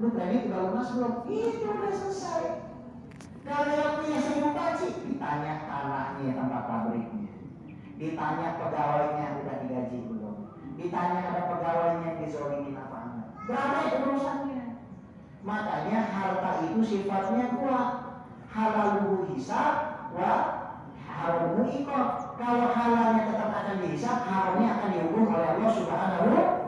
lu kredit udah lunas belum? Itu udah selesai. Kalau yang punya seribu paci, ditanya tanahnya tempat pabriknya. Ditanya pegawainya udah digaji belum? Ditanya ada pegawainya dizolimin apa enggak? Berapa urusannya? Makanya harta itu sifatnya kuat. Halaluhu hisab wa haramu ikot. Kalau halalnya tetap akan dihisab, haramnya akan dihukum oleh Allah Subhanahu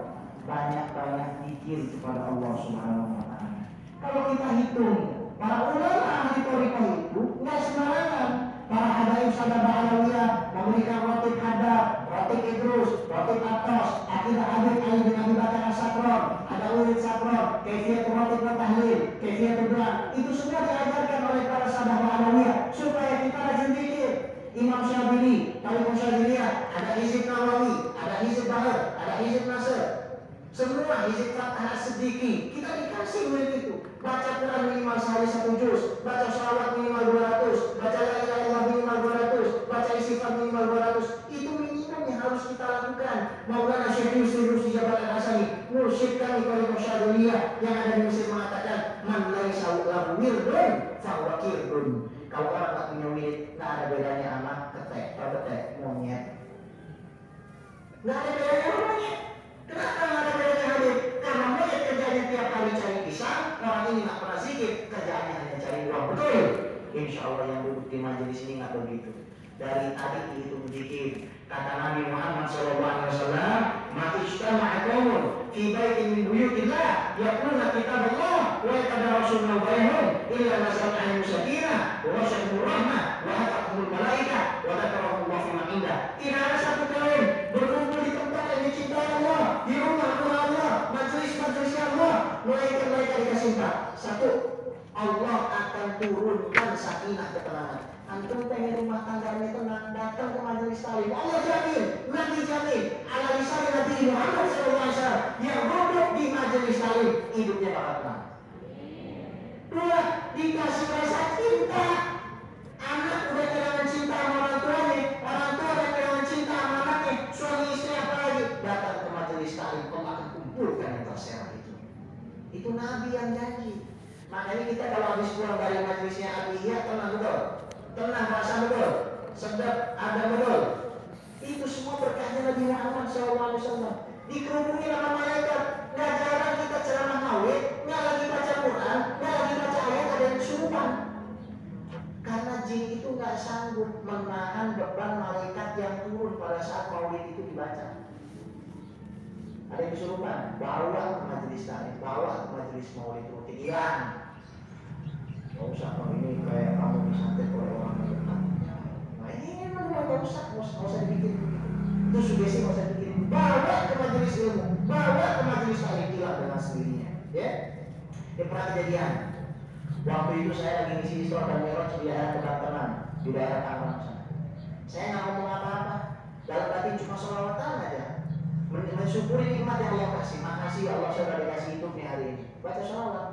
banyak-banyak dikir kepada Allah Subhanahu wa taala. Kalau kita hitung para ulama ahli toriko itu nggak sembarangan. Para hadaib sahabat alawiyah memberikan roti hadap, roti idrus, roti atos, akidah habib ali bin abi bakar asakron, ada ulit sakron, kefiat roti tahlil, kefiat doa. Itu semua diajarkan oleh para sahabat alawiyah supaya kita rajin dikir. Imam Syabili, Talikun Syabiliyah, ada Hizib Nawawi, ada Hizib Bahar, ada Hizib Nasr, semua hizib Fatah sedikit kita dikasih murid itu. Baca Quran minimal sehari satu juz, baca sholawat minimal 200, baca la ilaha minimal 200, baca istighfar minimal 200. Itu minimum yang harus kita lakukan. Maulana Syekh Yusuf Yusuf Jabal Al-Hasani, mursyid kami kalau Syaduliyah yang ada di Mesir mengatakan, Man laisa lahu wirdun, fahuwa kirdun. Kalau orang tak punya wirid, nggak ada bedanya sama ketek, ketek, monyet. Nggak ada bedanya sama monyet. Kenapa ada orang ini nggak pernah zikir, kerjaannya hanya cari uang. Betul? Insya Allah yang duduk di majelis ini nggak begitu. Dari tadi dihitung zikir. Kata Nabi Muhammad SAW, Mati ijtama'a qawmun fi baitin min buyutillah yaquluna kitab Allah wa yatadarasuna bainahum illa nazalat alaihim sakinah wa wasyahumur rahmah datang ke majelis taklim. Allah jamin, Nabi jamin. Ala lisan Nabi Muhammad SAW yang duduk di majelis taklim hidupnya bakal tenang. Dua, dikasih rasa cinta. Anak udah kehilangan cinta sama orang tuanya, orang tua udah kehilangan cinta sama anaknya, suami istri apa lagi? Datang ke majelis taklim, kau akan kumpulkan yang terserah itu. Itu Nabi yang janji. Makanya kita kalau habis pulang dari majelisnya Abiyah, tenang betul tenang rasa betul, sedap ada betul. Itu semua berkahnya Nabi Muhammad SAW. Dikerumuni sama malaikat. Nggak jarang kita ceramah maulid, nggak lagi baca Quran, nggak lagi baca ayat ada yang kesurupan. Karena jin itu nggak sanggup menahan beban malaikat yang turun pada saat maulid itu dibaca. Ada yang kesurupan, bawa ke majelis tadi, bawa ke majelis maulid rutin. Hilang, Gak usah kalau ini kayak kamu disantet oleh orang yang ini gak usah, gak usah, gak usah dibikin. Itu sugesti gak usah dibikin. Bawa ke majelis ilmu, bawa ke majelis taklim hilang dengan sendirinya. Ya, ini pernah kejadian. Waktu itu saya lagi ngisi Isra dan Mi'raj di daerah Kebantenan, di daerah Tangerang sana. Saya nggak ngomong apa-apa, dalam hati cuma sholawatan aja. Mensyukuri nikmat yang Allah kasih. Makasih ya Allah sudah dikasih hidup nih hari ini. Baca sholawat.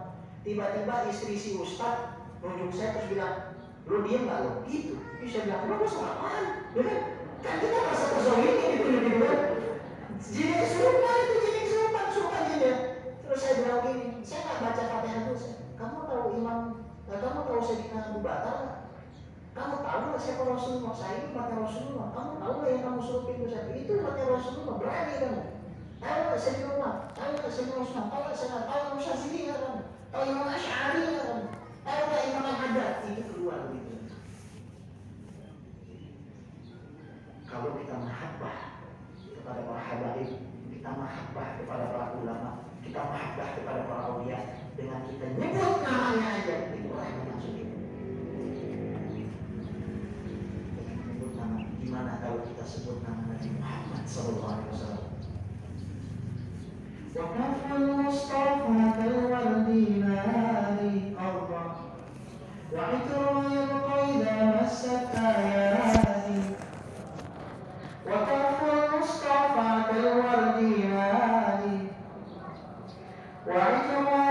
Tiba-tiba istri si Ustadz nunjuk saya terus bilang, lu diem gak lo? Gitu. Saya bilang, kenapa salah apaan? Ya kan? Kan kita merasa terzolimi gitu gitu kan? Jadi kesurupan itu jadi kesurupan, kesurupan ya. Terus saya bilang gini, saya nggak baca fatihah itu. Saya, kamu tahu imam, nah, kamu tahu Sayyidina Abu Bakar nggak? Kamu tahu nggak siapa Rasulullah? Saya ini umatnya Rasulullah. Kamu tahu nggak yang kamu suruh pintu saya? Itu umatnya Rasulullah. Berani kamu. Tahu nggak Sayyidina Umar? Tahu nggak Sayyidina Usman? Tahu nggak Sayyidina? Tahu nggak Syazili nggak kamu? Tahu Imam Asy'ari nggak kamu? Tahu nggak Imam Al-Haddad? Itu keluar begitu kalau kita mahabbah kepada para habaib, kita mahabbah kepada para ulama, kita mahabbah kepada para awliya dengan kita nyebut namanya aja itu yang maksudnya. Nyebut nama, gimana kalau kita sebut nama Nabi Muhammad Sallallahu Alaihi Wasallam? Wa ಕಾರ್ಯಕ್ರಮ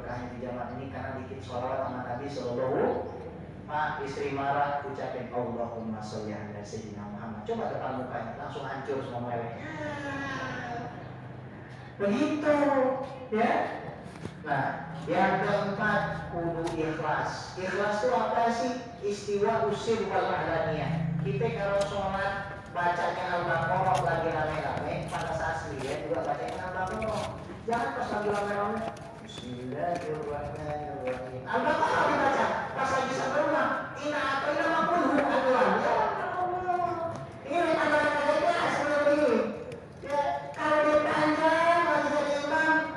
berkahnya di jamaah ini karena dikit sholawat sama Nabi sallallahu Pak istri marah ucapin Allahumma sholli ala sayyidina Muhammad. Coba depan mukanya langsung hancur semua melek. Begitu ya. Nah, yang keempat kudu ikhlas. Ikhlas itu apa sih? Istiwa usir wal ahlaniyah. Kita kalau sholat bacanya al-baqarah lagi rame-rame pada saat sendirian juga bacanya al-baqarah. Jangan pas lagi rame-rame Rumah. Ina atau ina atuan. Ya Allah. Ini. Ya, kalau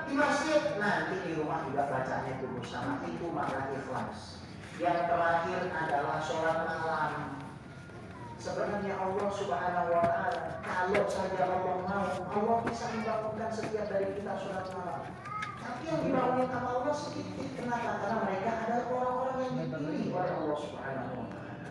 di masjid, nanti di rumah juga itu. Yang terakhir adalah sholat malam. Sebenarnya Allah Subhanahu wa taala kalau saja Allah mau, Allah bisa membangunkan setiap dari kita sholat malam. Tapi yang dibangun sama Allah sedikit. Kenapa? Karena mereka adalah orang-orang yang dipilih oleh Allah Subhanahu wa taala.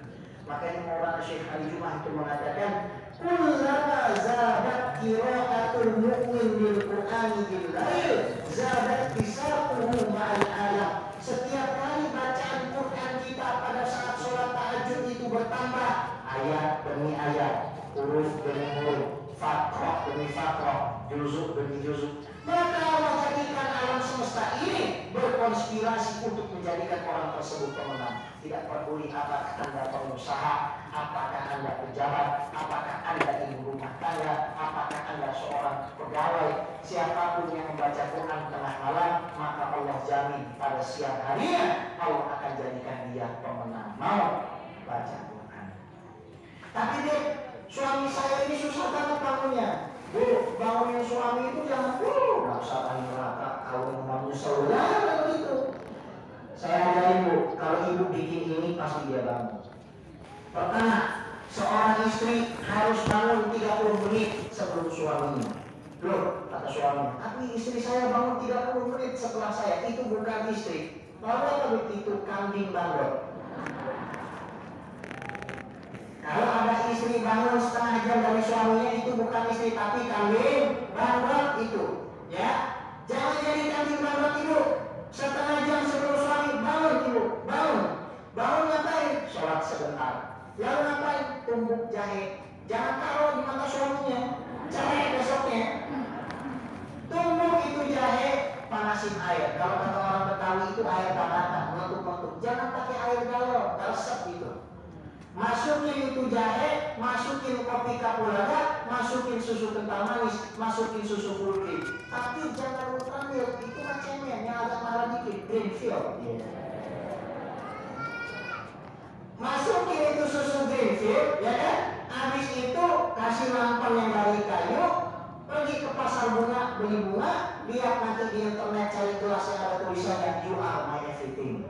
Makanya Maulana Syekh Ali Jumah itu mengatakan, "Kullama zadat qira'atul mu'min bil Qur'ani bil lail, zadat bisaquhu ma'al alam." Setiap kali bacaan Quran kita pada saat sholat tahajud itu bertambah ayat demi ayat, huruf demi huruf, fakrah demi fakrah, juzuk demi juzuk. Maka Allah jadikan alam semesta ini berkonspirasi untuk menjadikan orang tersebut pemenang. Tidak peduli apakah Anda pengusaha, apakah Anda pejabat, apakah Anda ibu rumah tangga, apakah Anda seorang pegawai, siapa pun yang membaca Quran tengah malam, maka Allah jamin pada siang harinya Allah akan jadikan dia pemenang. Mau baca Quran. Tapi deh, suami saya ini susah banget bangunnya. Bu, bangunin suami itu jangan dulu. Nggak usah paling neraka kalau membangun saudara begitu. Saya ajarin bu, kalau ibu bikin ini pasti dia bangun. Pertama, seorang istri harus bangun 30 menit sebelum suaminya. Loh, kata suaminya, tapi istri saya bangun 30 menit setelah saya. Itu bukan istri. Lalu apa itu kambing bandot. Kalau ada istri bangun setengah jam dari suaminya itu bukan istri tapi kambing bandot itu, ya. Jangan jadi kambing bandot itu. Setengah jam sebelum suami bangun ibu, bangun. Bangun ngapain? Sholat sebentar. Lalu ngapain? Tumbuk jahe. Jangan taruh di mata suaminya. Jahe besoknya. Tumbuk itu jahe, panasin air. Kalau kata orang Betawi itu air tabatan, meletup-meletup. Jangan pakai air galon, resep itu. Masukin itu jahe, masukin kopi kapulaga, masukin susu kental manis, masukin susu cream. Tapi jangan ultra milk, itu kan cemen yang agak marah dikit, green field. Masukin itu susu green field, ya kan? Habis itu kasih lampan yang dari kayu, pergi ke pasar bunga, beli bunga, lihat nanti di internet cari gelas yang ada tulisannya You are my everything.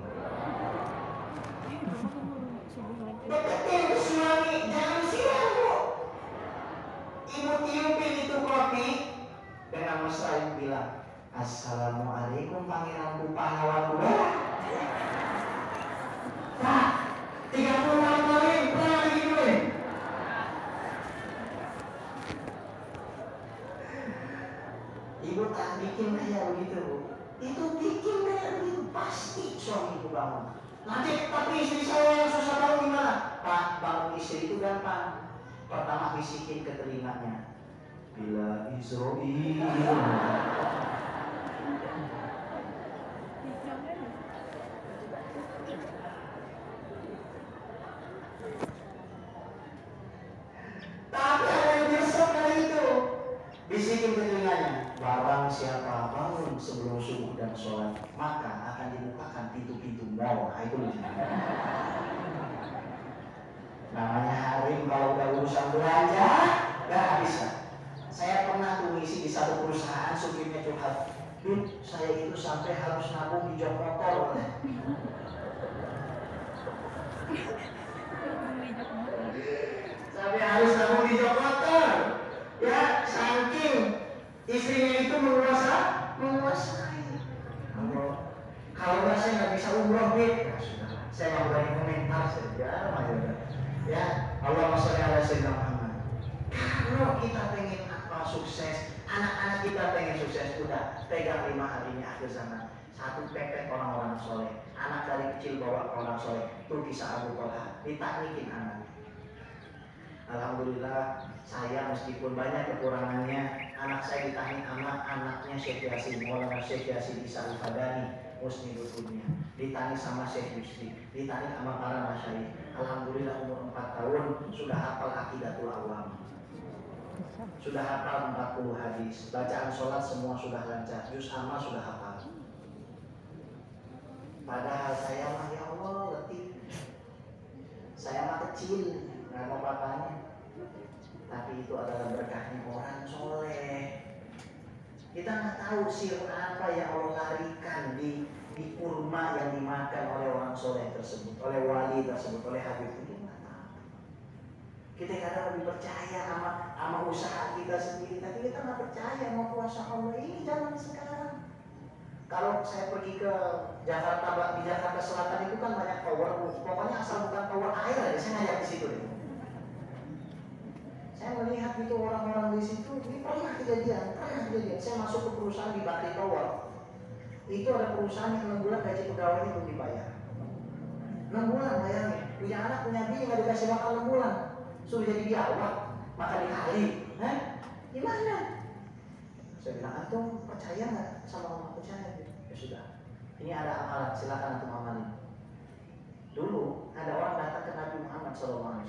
Deketin ke suami, jangan siang bu. Ibu tiupin itu kopi dengan mesra bilang, Assalamualaikum pangeranku pahlawanku. Pak, 30 tahun kali pernah digituin. Ibu tak bikin kayak begitu bu. Itu bikin kayak begitu pasti suami ibu bangun. Nanti tapi istri saya yang susah bangun gimana? Pak, bangun istri itu gampang. Pertama bisikin ke telinganya. Bila Israel. Tapi ada besok kali itu. Bisikin telinganya. Barang siapa bangun sebelum subuh dan sholat, maka akan dibukakan pintu-pintu mall. Nah, itu. Namanya Harim kalau udah urusan belanja, gak bisa. Saya pernah tuh di satu perusahaan, supirnya curhat. Dut, saya itu sampai harus nabung di jok motor. Sampai harus nabung di jok motor. Ya, saking istrinya itu menguasa, menguasai. Kalau nggak saya nggak bisa umroh. Ya sudah, saya nggak berani komentar saja. Ya, Allah sholli ala Muhammad. Kalau kita pengen apa sukses, anak-anak kita pengen sukses, udah pegang lima hari ini akhir zaman. Satu pepet orang-orang soleh, anak dari kecil bawa orang soleh. Itu kisah Abu Talha, ditaknikin anak. Alhamdulillah saya meskipun banyak kekurangannya anak saya ditahnik anak anaknya Syekh Yasin Maulana Syekh Yasin Isa Al-Fadani Musnidul ditani sama Syekh Yusri ditani sama para masyayikh Alhamdulillah umur 4 tahun sudah hafal akidatul awam sudah hafal 40 hadis. Bacaan sholat semua sudah lancar. Juz amma sudah hafal. Padahal saya mah ya Allah letih. Saya mah kecil nggak ada apa-apanya. Tapi itu adalah berkahnya orang soleh. Kita nggak tahu sir apa yang Allah larikan di di kurma yang dimakan oleh orang soleh tersebut, oleh wali tersebut, oleh Habib itu. Kita kadang lebih percaya sama sama usaha kita sendiri, tapi kita nggak percaya sama kuasa Allah ini zaman sekarang. Kalau saya pergi ke Jakarta, di Jakarta Selatan itu kan banyak tower, pokoknya asal bukan tower air aja, saya ngajak di situ. Saya melihat itu orang-orang di situ, ini pernah kejadian, pernah kejadian. Saya masuk ke perusahaan di Bakri Tower, itu ada perusahaan yang 6 bulan gaji pegawainya belum dibayar 6 bulan bayangin punya anak punya bini nggak dikasih makan 6 bulan suruh jadi di kali eh? gimana? Saya bilang antum percaya nggak sama Allah percaya? Ya sudah. Ini ada amalan silakan antum amalin dulu ada orang datang ke Nabi Muhammad SAW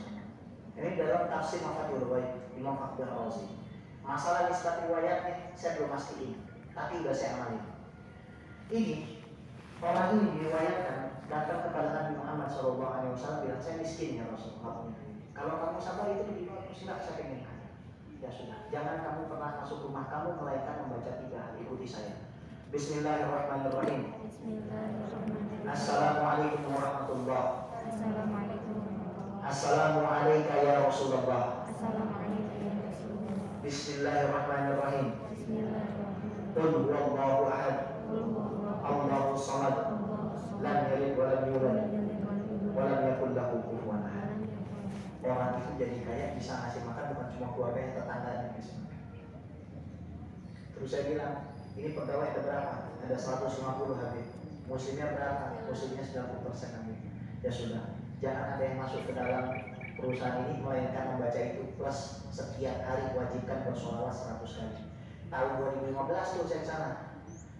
ini dalam tafsir Mafatul Baik Imam Fakir Razi masalah nisbat riwayatnya saya belum mastiin tapi udah saya amalin ini orang ini diriwayatkan datang kepada Nabi Muhammad SAW bilang saya miskin ya Rasulullah. Kalau kamu sabar itu di silakan saya pengen Ya sudah, jangan kamu pernah masuk rumah kamu melainkan membaca tiga hal. Ikuti saya. Bismillahirrahmanirrahim. Bismillahirrahmanirrahim. Assalamualaikum warahmatullahi Assalamualaikum Assalamualaikum ya Rasulullah. Assalamualaikum ya Rasulullah. Bismillahirrahmanirrahim. Bismillahirrahmanirrahim. Qul huwallahu ahad. Allahu samad. Lam yalid wa lam yulad. Wa lam yakul lahu kufuwan Wa ahad. Orang itu jadi kaya bisa ngasih makan bukan cuma keluarga yang tetangganya makan. Terus saya bilang, ini pegawai ada berapa? Ada 150 habib. Muslimnya berapa? Muslimnya 90 persen habib. Ya sudah, jangan ada yang masuk ke dalam perusahaan ini melainkan membaca itu plus setiap hari wajibkan bersolawat 100 kali. Tahun 2015 tuh saya sana.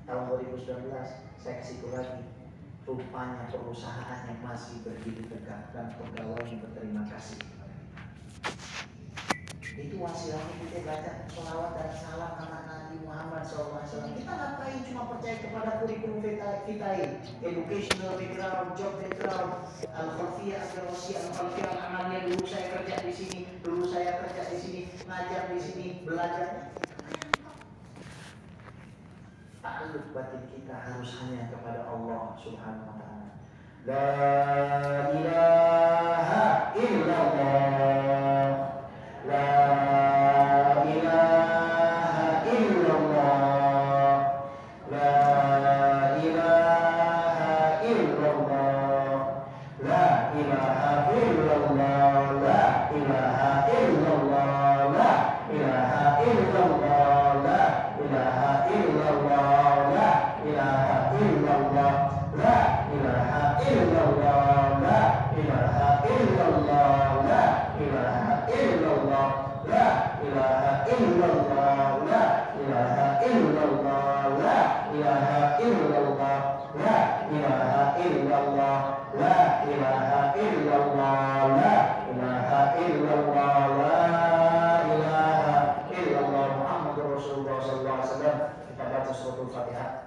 Tahun 2019 saya ke situ lagi. Rupanya perusahaan yang masih berdiri tegak dan pegawai yang berterima kasih itu wasilahnya kita baca sholawat dan salam anak Nabi Muhammad SAW. Kita ngapain cuma percaya kepada kurikulum ini, educational background, job background, al khafiyah al-khafiyah, al-khafiyah al-amaliyah. Dulu saya kerja di sini, dulu saya kerja di sini, ngajar di sini, belajar. Ta'aluk batin kita harus hanya kepada Allah Subhanahu wa taala. La ilaha illallah. Illallah. La ilaha illallah. La ilaha illallah. La ilaha illallah. La ilaha illallah. La ilaha illallah. Muhammadur Rasulullah sallallahu alaihi wasallam. Kita baca suratul Fatihah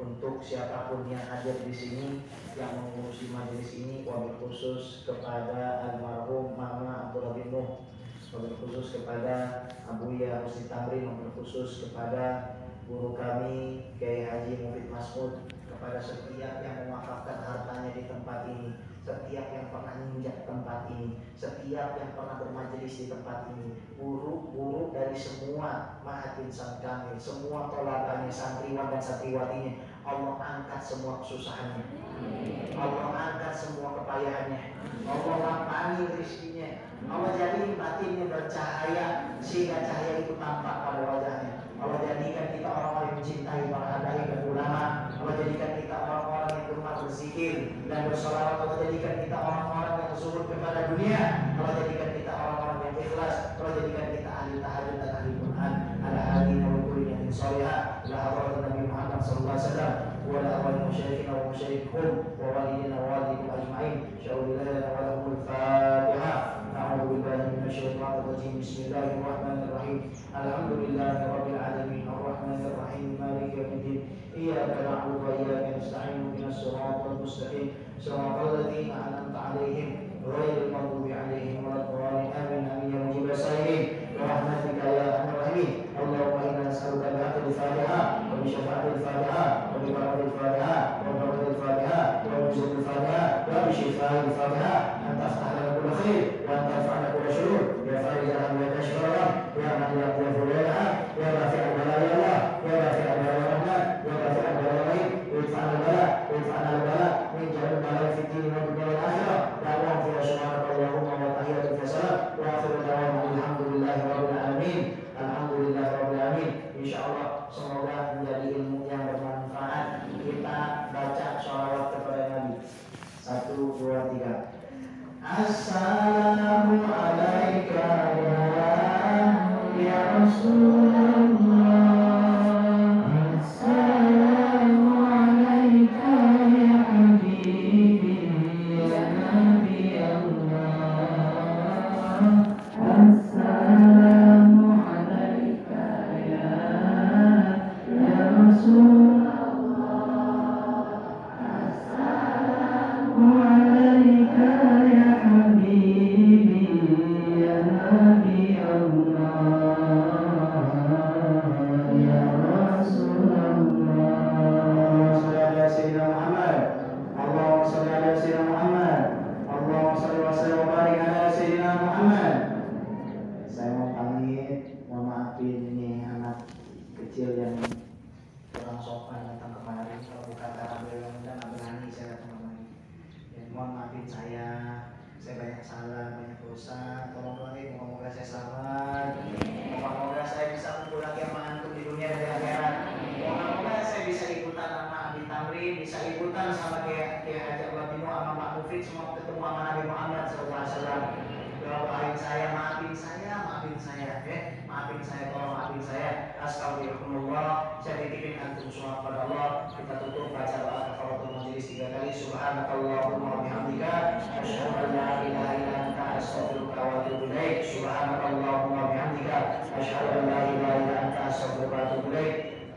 untuk siapa pun yang hadir di sini yang mengurusi majelis ini wabil khusus kepada almarhum Mama Abdullah bin Nuh wabil khusus kepada Abuya Husni Tamrin wabil khusus kepada guru kami Kiai Haji Mufid Masmud kepada setiap yang mewakafkan hartanya di tempat ini setiap yang pernah menginjak tempat ini setiap yang pernah bermajelis di tempat ini. Guru-guru dari semua mahatin san kami semua tolakannya santriwan dan santriwatinya Allah angkat semua kesusahannya. Allah angkat semua kepayahannya. Allah lapangi rezekinya Allah jadi batinnya bercahaya sehingga cahaya itu tampak pada wajahnya. Allah jadikan kita orang-orang yang mencintai para hadahi dan ulama. Allah jadikan kita orang-orang yang berumah berzikir dan bersolawat. Allah jadikan kita orang-orang yang bersyukur kepada dunia. Allah jadikan kita orang-orang yang ikhlas. Allah jadikan kita ahli tahajud dan ahli Quran. Ada ahli nabi yang insyaallah. La hawla Nabi Muhammad sallallahu alaihi wasallam. Wa la hawla musyrikina wa musyrikun wa walidina wa ajma'in. Syaulilah بسم الله الرحمن الرحيم الحمد لله رب العالمين الرحمن الرحيم مالك يوم الدين إياك نعبد وإياك نستعين اهدنا الصراط المستقيم صراط الذين أنعمت عليهم غير المغضوب عليهم ولا الضالين آمين آمين يا مجيب السائلين برحمتك يا أرحم الراحمين اللهم إنا نسألك بحق الفاتحة وبشفاعة الفاتحة وببركة الفاتحة وبركة الفاتحة وبنزول الفاتحة وبشفاء الفاتحة أن تفتح لنا كل خير وأن ترفعنا Assalamu alaika ya Rasulullah nanti bisa ikutan sama dia dia ajak Mbak sama Pak Mufid semua ketemu sama Nabi Muhammad SAW doain saya maafin saya maafin saya ya. Maafin saya tolong maafin saya. Astagfirullah saya titipin antum semua kepada Allah. Kita tutup baca doa kafaratul majelis tiga kali. Subhanakallahumma wa bihamdika asyhadu an la ilaha illa anta astaghfiruka wa atubu ilaik. Subhanakallahumma bihamdika asyhadu an la ilaha anta astaghfiruka wa atubu ilaik.